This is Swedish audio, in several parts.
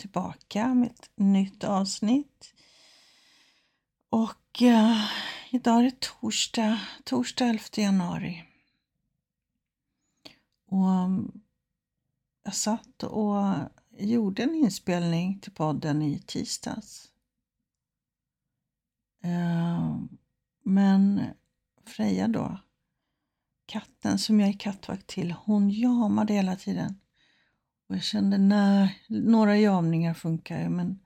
tillbaka med ett nytt avsnitt. Och eh, idag är det torsdag, torsdag 11 januari. Och jag satt och gjorde en inspelning till podden i tisdags. Eh, men Freja då, katten som jag är kattvakt till, hon jamade hela tiden. Och jag kände, nej, några jamningar funkar ju men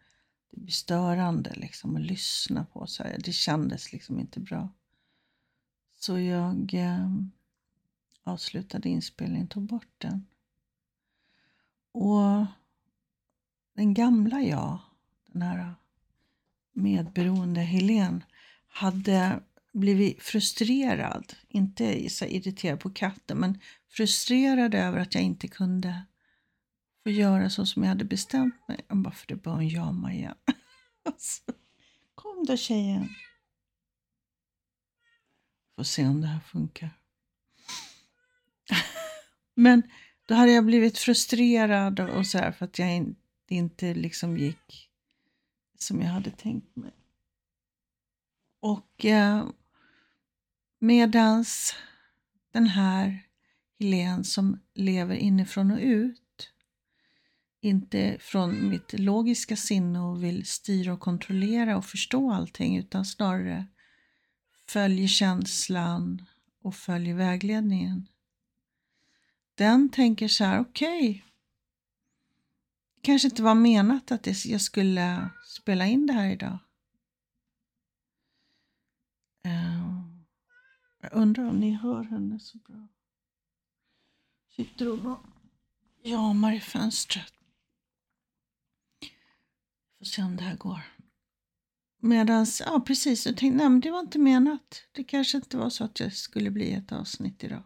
det blir störande liksom att lyssna på. Så här. Det kändes liksom inte bra. Så jag eh, avslutade inspelningen, tog bort den. Och den gamla jag, den här medberoende Helen hade blivit frustrerad, inte så irriterad på katten, men frustrerad över att jag inte kunde få göra så som jag hade bestämt mig. Jag bara, för det började jama igen. Alltså, kom då tjejen. Får se om det här funkar. Men då hade jag blivit frustrerad och så här för att jag inte liksom gick som jag hade tänkt mig. Och eh, medans den här Helene som lever inifrån och ut inte från mitt logiska sinne och vill styra och kontrollera och förstå allting utan snarare följer känslan och följer vägledningen. Den tänker så här, okej, okay, kanske inte var menat att jag skulle spela in det här idag. Ehm, jag undrar om ni hör henne så bra. Sitter hon och jamar i fönstret. Får se om det här går. Medan, ja precis, jag tänkte, nej men det var inte menat. Det kanske inte var så att det skulle bli ett avsnitt idag.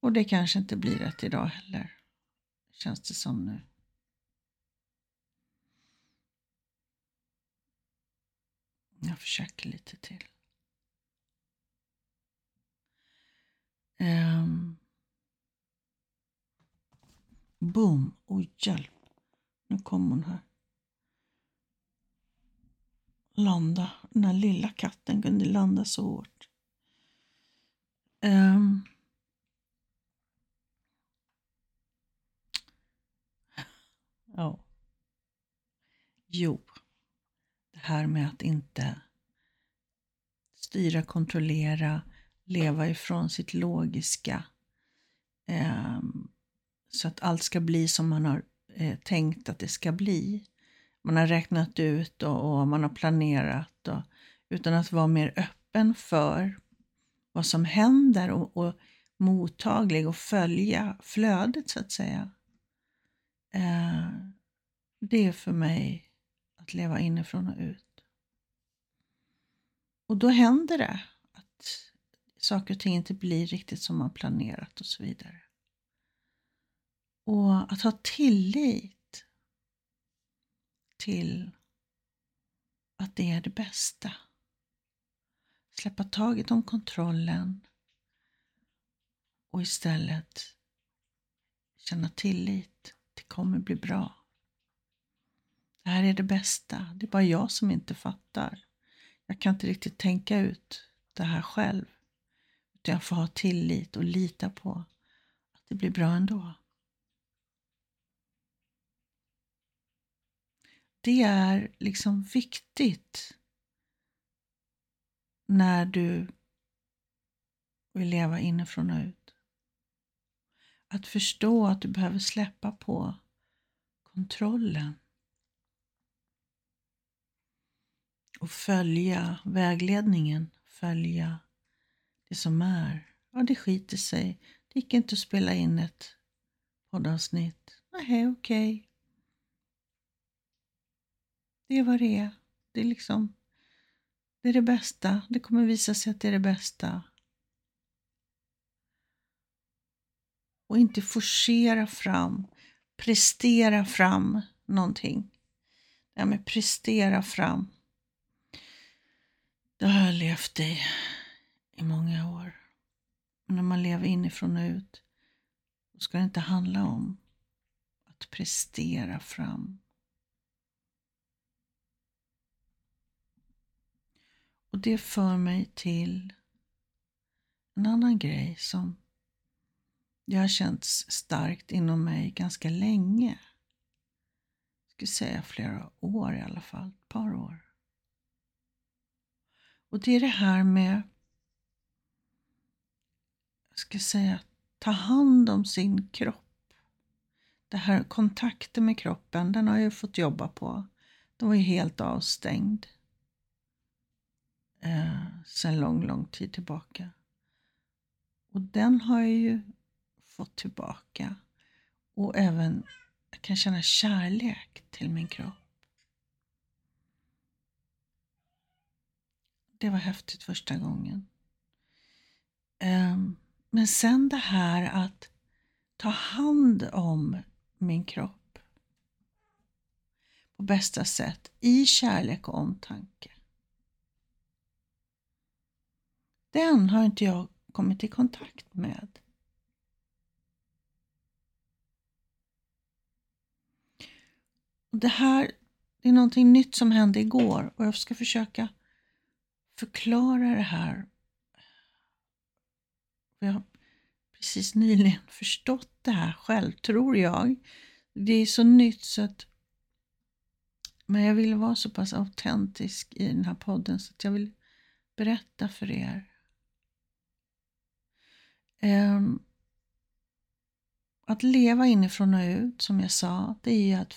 Och det kanske inte blir ett idag heller. Känns det som nu. Jag försöker lite till. Um. Boom! Oj, hjälp. Nu kom hon här landa. Den här lilla katten kunde landa så hårt. Um. Ja. Jo, det här med att inte styra, kontrollera, leva ifrån sitt logiska. Um, så att allt ska bli som man har eh, tänkt att det ska bli man har räknat ut och, och man har planerat. Och, utan att vara mer öppen för vad som händer och, och mottaglig och följa flödet så att säga. Eh, det är för mig att leva inifrån och ut. Och då händer det att saker och ting inte blir riktigt som man planerat och så vidare. Och att ha tillit till att det är det bästa. Släppa taget om kontrollen och istället känna tillit. Det kommer bli bra. Det här är det bästa. Det är bara jag som inte fattar. Jag kan inte riktigt tänka ut det här själv. Utan jag får ha tillit och lita på att det blir bra ändå. Det är liksom viktigt när du vill leva inifrån och ut. Att förstå att du behöver släppa på kontrollen och följa vägledningen, följa det som är. Ja, det skiter sig. Det gick inte att spela in ett poddavsnitt. Nej, okej. Okay. Det är vad det är. Det är liksom det är det bästa. Det kommer visa sig att det är det bästa. Och inte forcera fram, prestera fram någonting. Det här med prestera fram. Det har jag levt i i många år. Och när man lever inifrån och ut, då ska det inte handla om att prestera fram. Och det för mig till en annan grej som jag har känt starkt inom mig ganska länge. Jag skulle säga flera år i alla fall, ett par år. Och det är det här med, jag ska säga, ta hand om sin kropp. Det här kontakten med kroppen, den har jag fått jobba på. Den var ju helt avstängd eh, sedan lång, lång tid tillbaka. Och den har jag ju fått tillbaka. Och även, jag kan känna kärlek till min kropp. Det var häftigt första gången. Ehm, men sen det här att ta hand om min kropp på bästa sätt i kärlek och omtanke. Den har inte jag kommit i kontakt med. Och det här det är någonting nytt som hände igår och jag ska försöka förklara det här. Jag har precis nyligen förstått det här själv, tror jag. Det är så nytt så att men jag vill vara så pass autentisk i den här podden så att jag vill berätta för er. Um, att leva inifrån och ut, som jag sa, det är ju att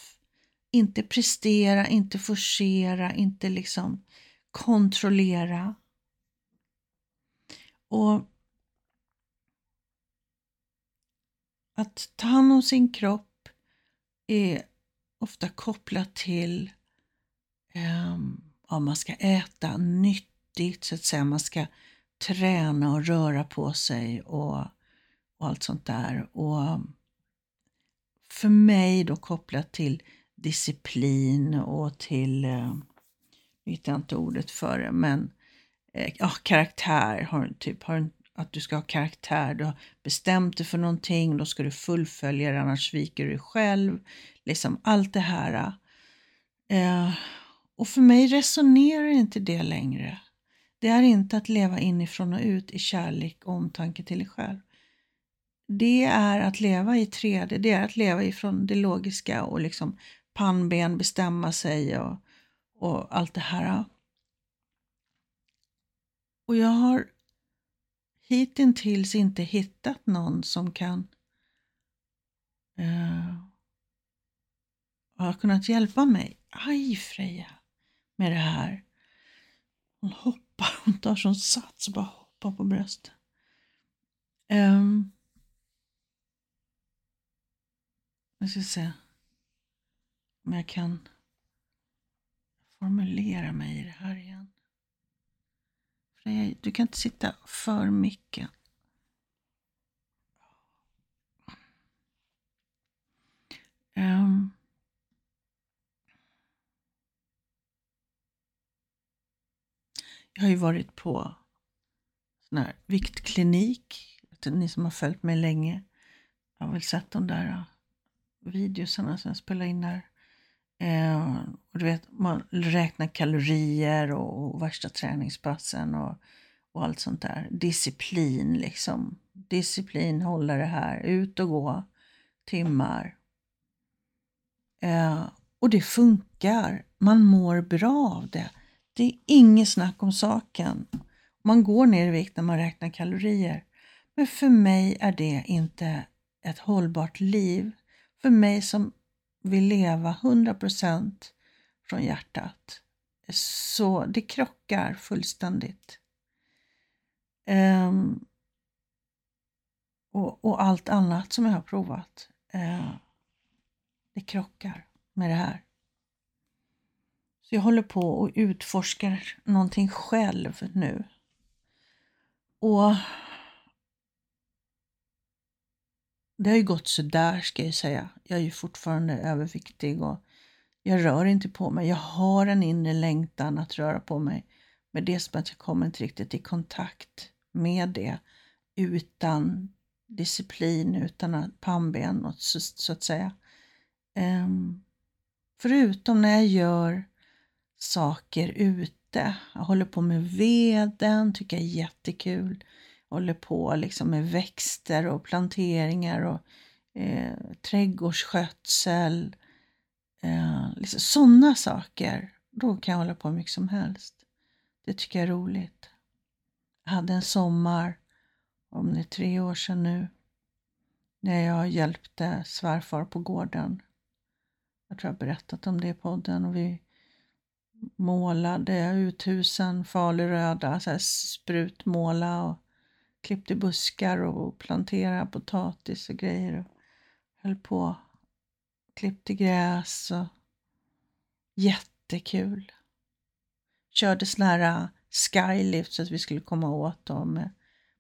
inte prestera, inte forcera, inte liksom kontrollera. Och att ta hand om sin kropp är ofta kopplat till ehm, um, om man ska äta nyttigt, så att säga. Man ska träna och röra på sig och, och allt sånt där. Och för mig då kopplat till disciplin och till, eh, hittar jag inte ordet för det, men eh, ja, karaktär. Har, typ, har, att du ska ha karaktär. Du har bestämt dig för någonting, då ska du fullfölja det, annars sviker du dig själv. Liksom allt det här. Eh, och för mig resonerar inte det längre. Det är inte att leva inifrån och ut i kärlek och omtanke till dig själv. Det är att leva i 3D, det är att leva ifrån det logiska och liksom pannben, bestämma sig och, och allt det här. Och jag har hittills inte hittat någon som kan eh, uh, har kunnat hjälpa mig. Aj Freja, med det här. Hon hoppar, hon tar sån sats och bara hoppar på bröstet. Ehm. Um, jag ska se om jag kan formulera mig i det här igen. Freja, du kan inte sitta för mycket. Um, jag har ju varit på sån här viktklinik. Ni som har följt mig länge jag har väl sett de där äh, videosarna som jag spelade in där. Eh, och du vet, man räknar kalorier och, och värsta träningspassen och, och allt sånt där. Disciplin liksom. Disciplin, hålla det här, ut och gå timmar. Eh, och det funkar. Man mår bra av det. Det är inget snack om saken. Man går ner i vikt när man räknar kalorier. Men för mig är det inte ett hållbart liv. För mig som vill leva 100% från hjärtat. Så det krockar fullständigt. Um, och, och, allt annat som jag har provat, uh, det krockar med det här. Så jag håller på och utforskar någonting själv nu. Och det har ju gått sådär ska jag säga. Jag är ju fortfarande överviktig och jag rör inte på mig. Jag har en inre längtan att röra på mig. Men det är som att jag kommer inte riktigt i kontakt med det utan disciplin, utan pannben så, så att säga. Um, förutom när jag gör saker ute. Jag håller på med veden, tycker jag är jättekul. Jag håller på liksom med växter och planteringar och eh, trädgårdsskötsel. Eh, liksom Sådana saker. Då kan jag hålla på mycket som helst. Det tycker jag är roligt. Jag hade en sommar, om det är tre år sedan nu, när jag hjälpte svärfar på gården. Jag tror jag berättat om det i podden. Och vi målade uthusen faluröda, så här sprutmåla och klippte buskar och planterade potatis och grejer. Och höll på. Klippte gräs och jättekul. Körde sån här äh, skylift så att vi skulle komma åt dem med,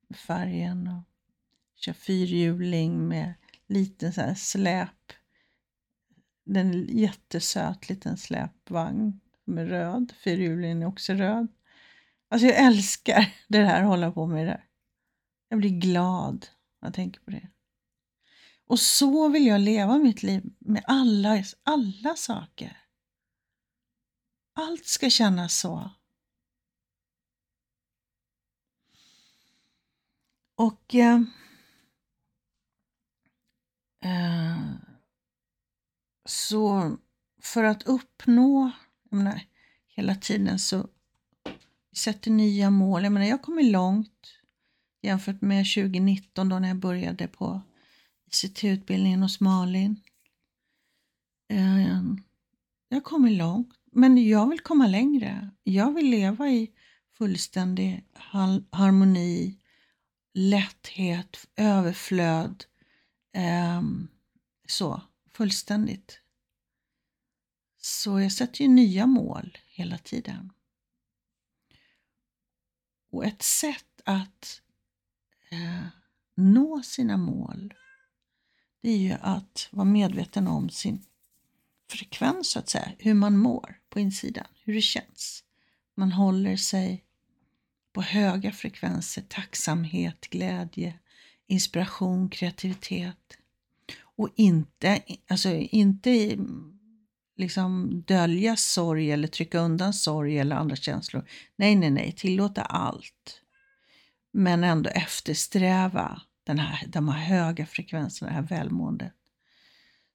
med färgen. Och kör fyrhjuling med liten så här släp. Den jättesöt liten släpvagn med röd. Fyrhjulingen är också röd. Alltså jag älskar det här, hålla på med det där. Jag blir glad när jag tänker på det. Och så vill jag leva mitt liv med alla, alla saker. Allt ska kännas så. Och eh, eh, så för att uppnå, jag menar, hela tiden så vi sätter nya mål. Jag menar, jag kommer långt jämfört med 2019 då när jag började på ICT-utbildningen hos Malin. Ehm, jag kommer långt, men jag vill komma längre. Jag vill leva i fullständig harmoni, lätthet, överflöd. Ehm, så, fullständigt. Så jag sätter ju nya mål hela tiden. Och ett sätt att eh, nå sina mål det är ju att vara medveten om sin frekvens så att säga, hur man mår på insidan, hur det känns. Man håller sig på höga frekvenser, tacksamhet, glädje, inspiration, kreativitet. Och inte, alltså inte liksom dölja sorg eller trycka undan sorg eller andra känslor. Nej, nej, nej, tillåta allt. Men ändå eftersträva den här, de här höga frekvenserna, det här välmåendet.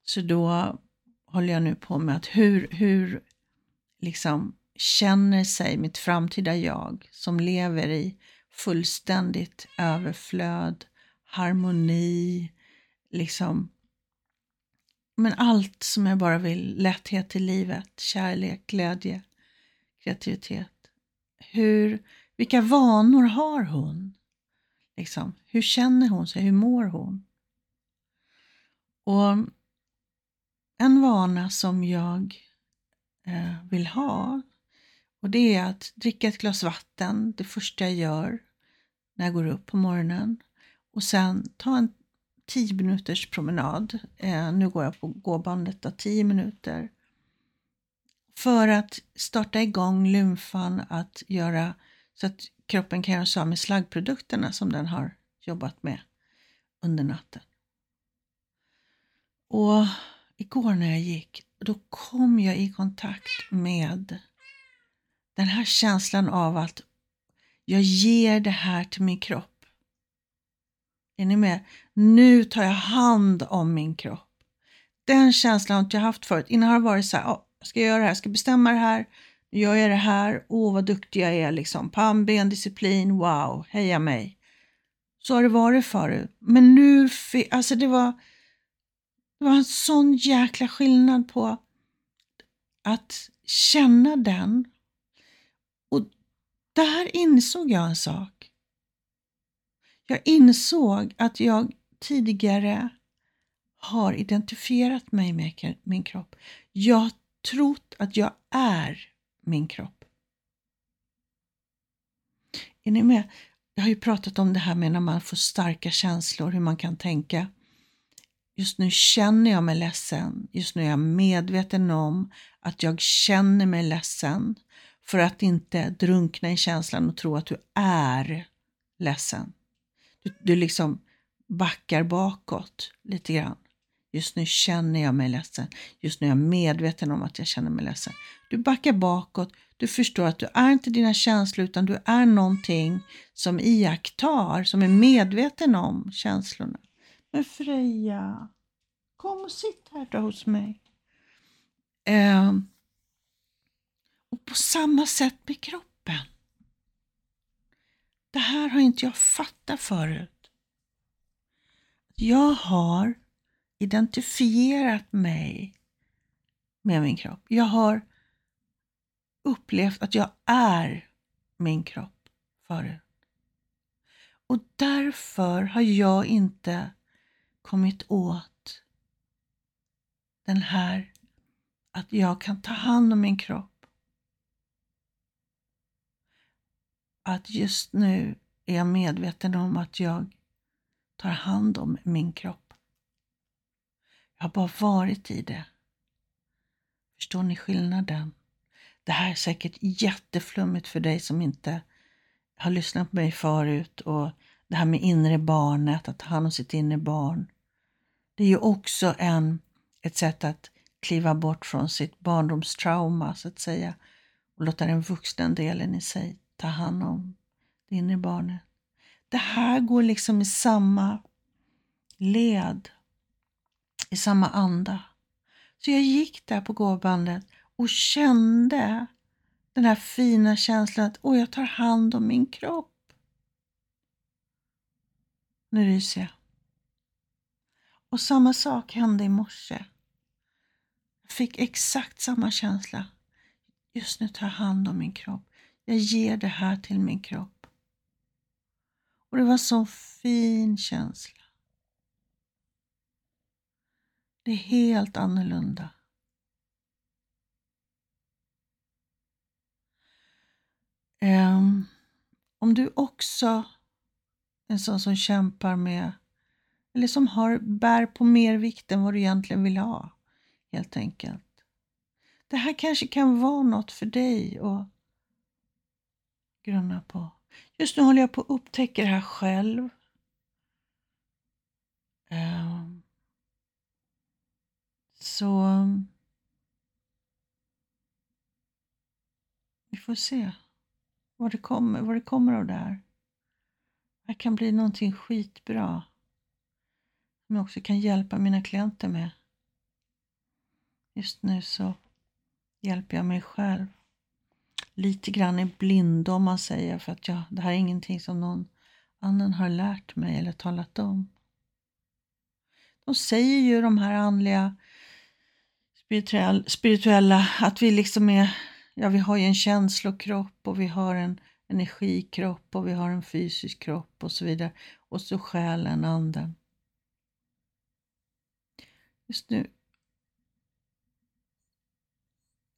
Så då håller jag nu på med att hur, hur liksom känner sig mitt framtida jag som lever i fullständigt överflöd, harmoni, liksom men allt som jag bara vill, lätthet i livet, kärlek, glädje, kreativitet. Hur, vilka vanor har hon? Liksom, hur känner hon sig? Hur mår hon? Och en vana som jag eh, vill ha och det är att dricka ett glas vatten det första jag gör när jag går upp på morgonen och sen ta en 10 minuters promenad. Eh, nu går jag på gåbandet då, 10 minuter. För att starta igång lymfan, att göra så att kroppen kan göra sig av med slaggprodukterna som den har jobbat med under natten. Och igår när jag gick, då kom jag i kontakt med den här känslan av att jag ger det här till min kropp. Är ni med? Nu tar jag hand om min kropp. Den känslan har inte jag haft förut. Innan har det varit så här, oh, jag ska göra det här, jag ska bestämma det här, nu gör jag det här, åh oh, vad duktig jag är liksom. Pannben, disciplin, wow, heja mig. Så har det varit förut. Men nu, alltså det var, det var en sån jäkla skillnad på att känna den. Och där insåg jag en sak. Jag insåg att jag tidigare har identifierat mig med min kropp. Jag har trott att jag är min kropp. Är ni med? Jag har ju pratat om det här med när man får starka känslor, hur man kan tänka. Just nu känner jag mig ledsen. Just nu är jag medveten om att jag känner mig ledsen för att inte drunkna i känslan och tro att du är ledsen. Du, liksom backar bakåt lite grann. Just nu känner jag mig ledsen. Just nu är jag medveten om att jag känner mig ledsen. Du backar bakåt. Du förstår att du är inte dina känslor utan du är någonting som iakttar, som är medveten om känslorna. Men Freja, kom och sitt här då hos mig. Eh, och på samma sätt med kroppen. Det här har inte jag fattat förut. Jag har identifierat mig med min kropp. Jag har upplevt att jag är min kropp förut. Och därför har jag inte kommit åt den här att jag kan ta hand om min kropp. Att just nu är jag medveten om att jag tar hand om min kropp. Jag har bara varit i det. Förstår ni skillnaden? Det här är säkert jätteflummigt för dig som inte har lyssnat på mig förut och det här med inre barnet, att ta hand om sitt inre barn. Det är ju också en, ett sätt att kliva bort från sitt barndomstrauma så att säga och låta den vuxna delen i sig ta hand om det inre barnet. Det här går liksom i samma led, i samma anda. Så jag gick där på gåbandet och kände den här fina känslan att åh, jag tar hand om min kropp. Nu ryser jag. Och samma sak hände i morse. Jag fick exakt samma känsla. Just nu tar jag hand om min kropp. Jag ger det här till min kropp. Och det var så fin känsla. Det är helt annorlunda. Um, om du också är en sån som kämpar med eller som har, bär på mer vikt än vad du egentligen vill ha, helt enkelt. Det här kanske kan vara något för dig att grunna på. Just nu håller jag på att upptäcka det här själv. Ehm. Um, så vi får se vad det kommer, vad det kommer av det här. Det här kan bli någonting skitbra som jag också kan hjälpa mina klienter med. Just nu så hjälper jag mig själv lite grann i blindo om man säger för att ja, det här är ingenting som någon annan har lärt mig eller talat om. De säger ju de här andliga spirituella att vi liksom är, ja vi har ju en känslokropp och vi har en energikropp och vi har en fysisk kropp och så vidare. Och så själen, anden. Just nu.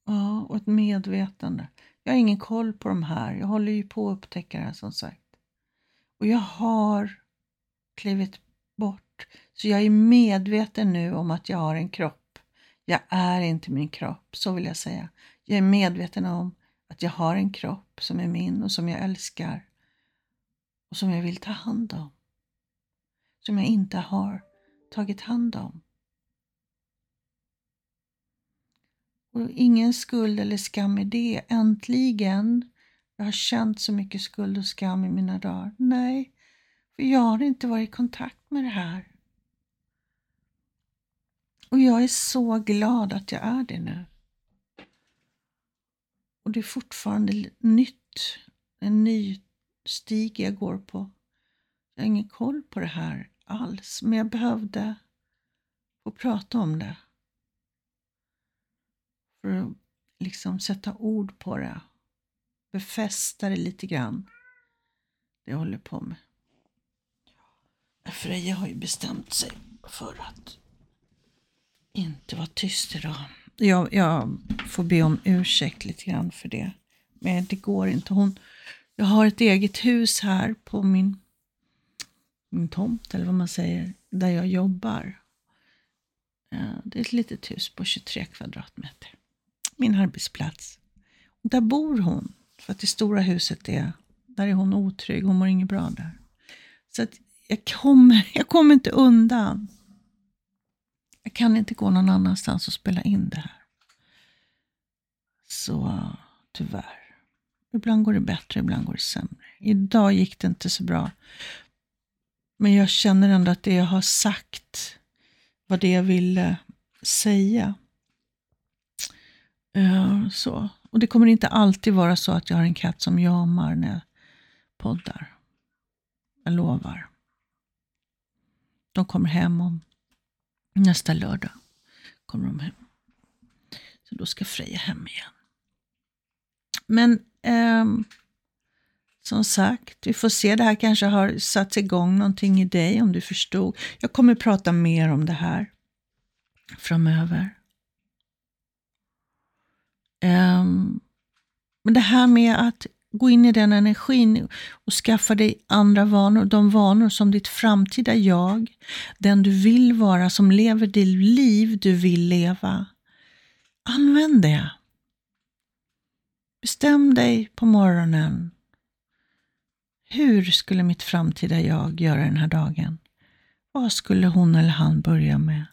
Ja, och ett medvetande. Jag har ingen koll på de här. Jag håller ju på att upptäcka det här som sagt. Och jag har klivit bort. Så jag är medveten nu om att jag har en kropp. Jag är inte min kropp, så vill jag säga. Jag är medveten om att jag har en kropp som är min och som jag älskar och som jag vill ta hand om. Som jag inte har tagit hand om. Och ingen skuld eller skam i det. Äntligen. Jag har känt så mycket skuld och skam i mina dagar. Nej, för jag har inte varit i kontakt med det här. Och jag är så glad att jag är det nu. Och det är fortfarande nytt, en ny stig jag går på. Jag har ingen koll på det här alls, men jag behövde få prata om det. För att liksom sätta ord på det. Befästa det lite grann. Det jag håller på med. Freja har ju bestämt sig för att inte vara tyst idag. Jag, jag får be om ursäkt lite grann för det. Men det går inte. Hon, jag har ett eget hus här på min, min tomt, eller vad man säger, där jag jobbar. Eh, det är ett litet hus på 23 kvadratmeter min arbetsplats. Och där bor hon, för att det stora huset är, där är hon otrygg, hon mår inget bra där. Så att jag kommer, jag kommer inte undan. Jag kan inte gå någon annanstans och spela in det här. Så tyvärr. Ibland går det bättre, ibland går det sämre. Idag gick det inte så bra. Men jag känner ändå att det jag har sagt var det jag ville säga. Uh, så. Och det kommer inte alltid vara så att jag har en katt som jamar när jag poddar. Jag lovar. De kommer hem om nästa lördag. Kommer de hem. Så då ska Freja hem igen. Men eh, som sagt, vi får se. Det här kanske har satt igång någonting i dig om du förstod. Jag kommer prata mer om det här framöver. Um, men det här med att gå in i den energin och skaffa dig andra vanor, de vanor som ditt framtida jag, den du vill vara, som lever det liv du vill leva. Använd det. Bestäm dig på morgonen. Hur skulle mitt framtida jag göra den här dagen? Vad skulle hon eller han börja med?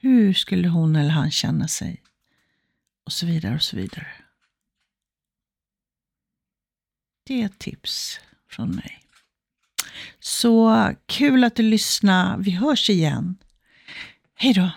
Hur skulle hon eller han känna sig? Och så vidare och så vidare. Det är ett tips från mig. Så kul att du lyssnade. Vi hörs igen. Hej då!